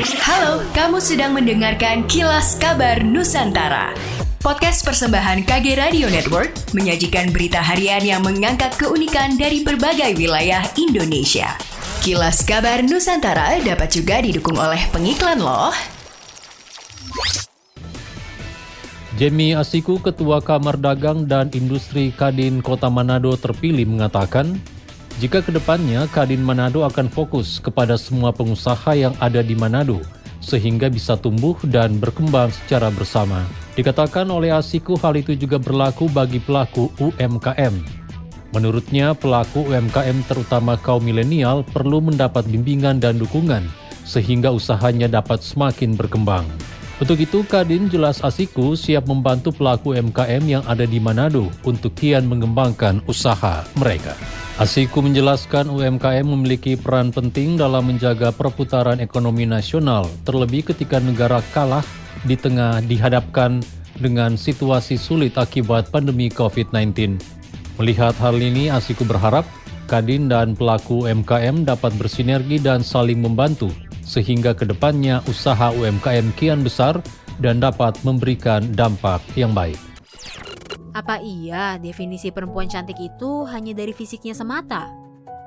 Halo, kamu sedang mendengarkan Kilas Kabar Nusantara. Podcast persembahan KG Radio Network menyajikan berita harian yang mengangkat keunikan dari berbagai wilayah Indonesia. Kilas Kabar Nusantara dapat juga didukung oleh pengiklan loh. Jemi Asiku, Ketua Kamar Dagang dan Industri Kadin Kota Manado terpilih mengatakan, jika ke depannya Kadin Manado akan fokus kepada semua pengusaha yang ada di Manado, sehingga bisa tumbuh dan berkembang secara bersama. Dikatakan oleh Asiku hal itu juga berlaku bagi pelaku UMKM. Menurutnya, pelaku UMKM terutama kaum milenial perlu mendapat bimbingan dan dukungan sehingga usahanya dapat semakin berkembang. Untuk itu, Kadin Jelas Asiku siap membantu pelaku UMKM yang ada di Manado untuk kian mengembangkan usaha mereka. Asiku menjelaskan UMKM memiliki peran penting dalam menjaga perputaran ekonomi nasional, terlebih ketika negara kalah di tengah dihadapkan dengan situasi sulit akibat pandemi COVID-19. Melihat hal ini, Asiku berharap Kadin dan pelaku UMKM dapat bersinergi dan saling membantu sehingga ke depannya usaha UMKM kian besar dan dapat memberikan dampak yang baik. Apa iya definisi perempuan cantik itu hanya dari fisiknya semata?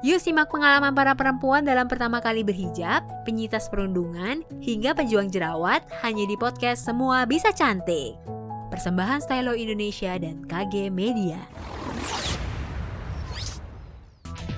Yuk simak pengalaman para perempuan dalam pertama kali berhijab, penyitas perundungan, hingga pejuang jerawat hanya di podcast Semua Bisa Cantik. Persembahan Stylo Indonesia dan KG Media.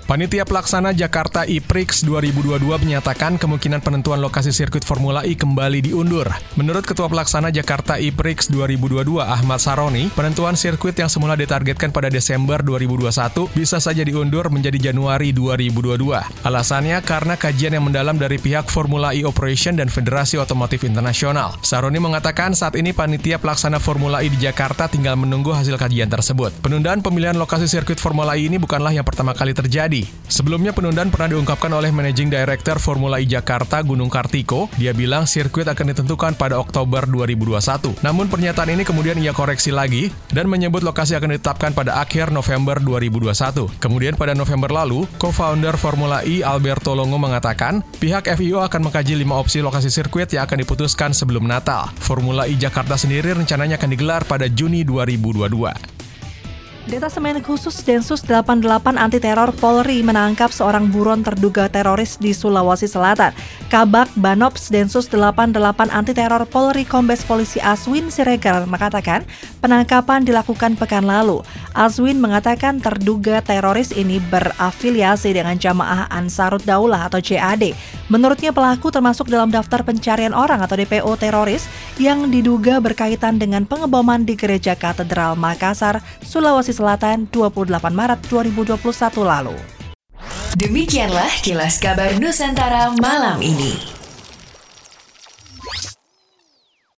Panitia Pelaksana Jakarta e-Prix 2022 menyatakan kemungkinan penentuan lokasi sirkuit Formula E kembali diundur. Menurut Ketua Pelaksana Jakarta e-Prix 2022 Ahmad Saroni, penentuan sirkuit yang semula ditargetkan pada Desember 2021 bisa saja diundur menjadi Januari 2022. Alasannya karena kajian yang mendalam dari pihak Formula E Operation dan Federasi Otomotif Internasional. Saroni mengatakan saat ini panitia pelaksana Formula E di Jakarta tinggal menunggu hasil kajian tersebut. Penundaan pemilihan lokasi sirkuit Formula E ini bukanlah yang pertama kali terjadi terjadi. Sebelumnya penundaan pernah diungkapkan oleh Managing Director Formula E Jakarta Gunung Kartiko. Dia bilang sirkuit akan ditentukan pada Oktober 2021. Namun pernyataan ini kemudian ia koreksi lagi dan menyebut lokasi akan ditetapkan pada akhir November 2021. Kemudian pada November lalu, co-founder Formula E Alberto Longo mengatakan pihak FIO akan mengkaji lima opsi lokasi sirkuit yang akan diputuskan sebelum Natal. Formula E Jakarta sendiri rencananya akan digelar pada Juni 2022. Detasemen Khusus Densus 88 Anti Teror Polri menangkap seorang buron terduga teroris di Sulawesi Selatan. Kabak Banops Densus 88 Anti Teror Polri Kombes Polisi Aswin Siregar mengatakan penangkapan dilakukan pekan lalu. Aswin mengatakan terduga teroris ini berafiliasi dengan Jamaah Ansarut Daulah atau JAD. Menurutnya pelaku termasuk dalam daftar pencarian orang atau DPO teroris yang diduga berkaitan dengan pengeboman di Gereja Katedral Makassar, Sulawesi Selatan 28 Maret 2021 lalu. Demikianlah kilas kabar Nusantara malam ini.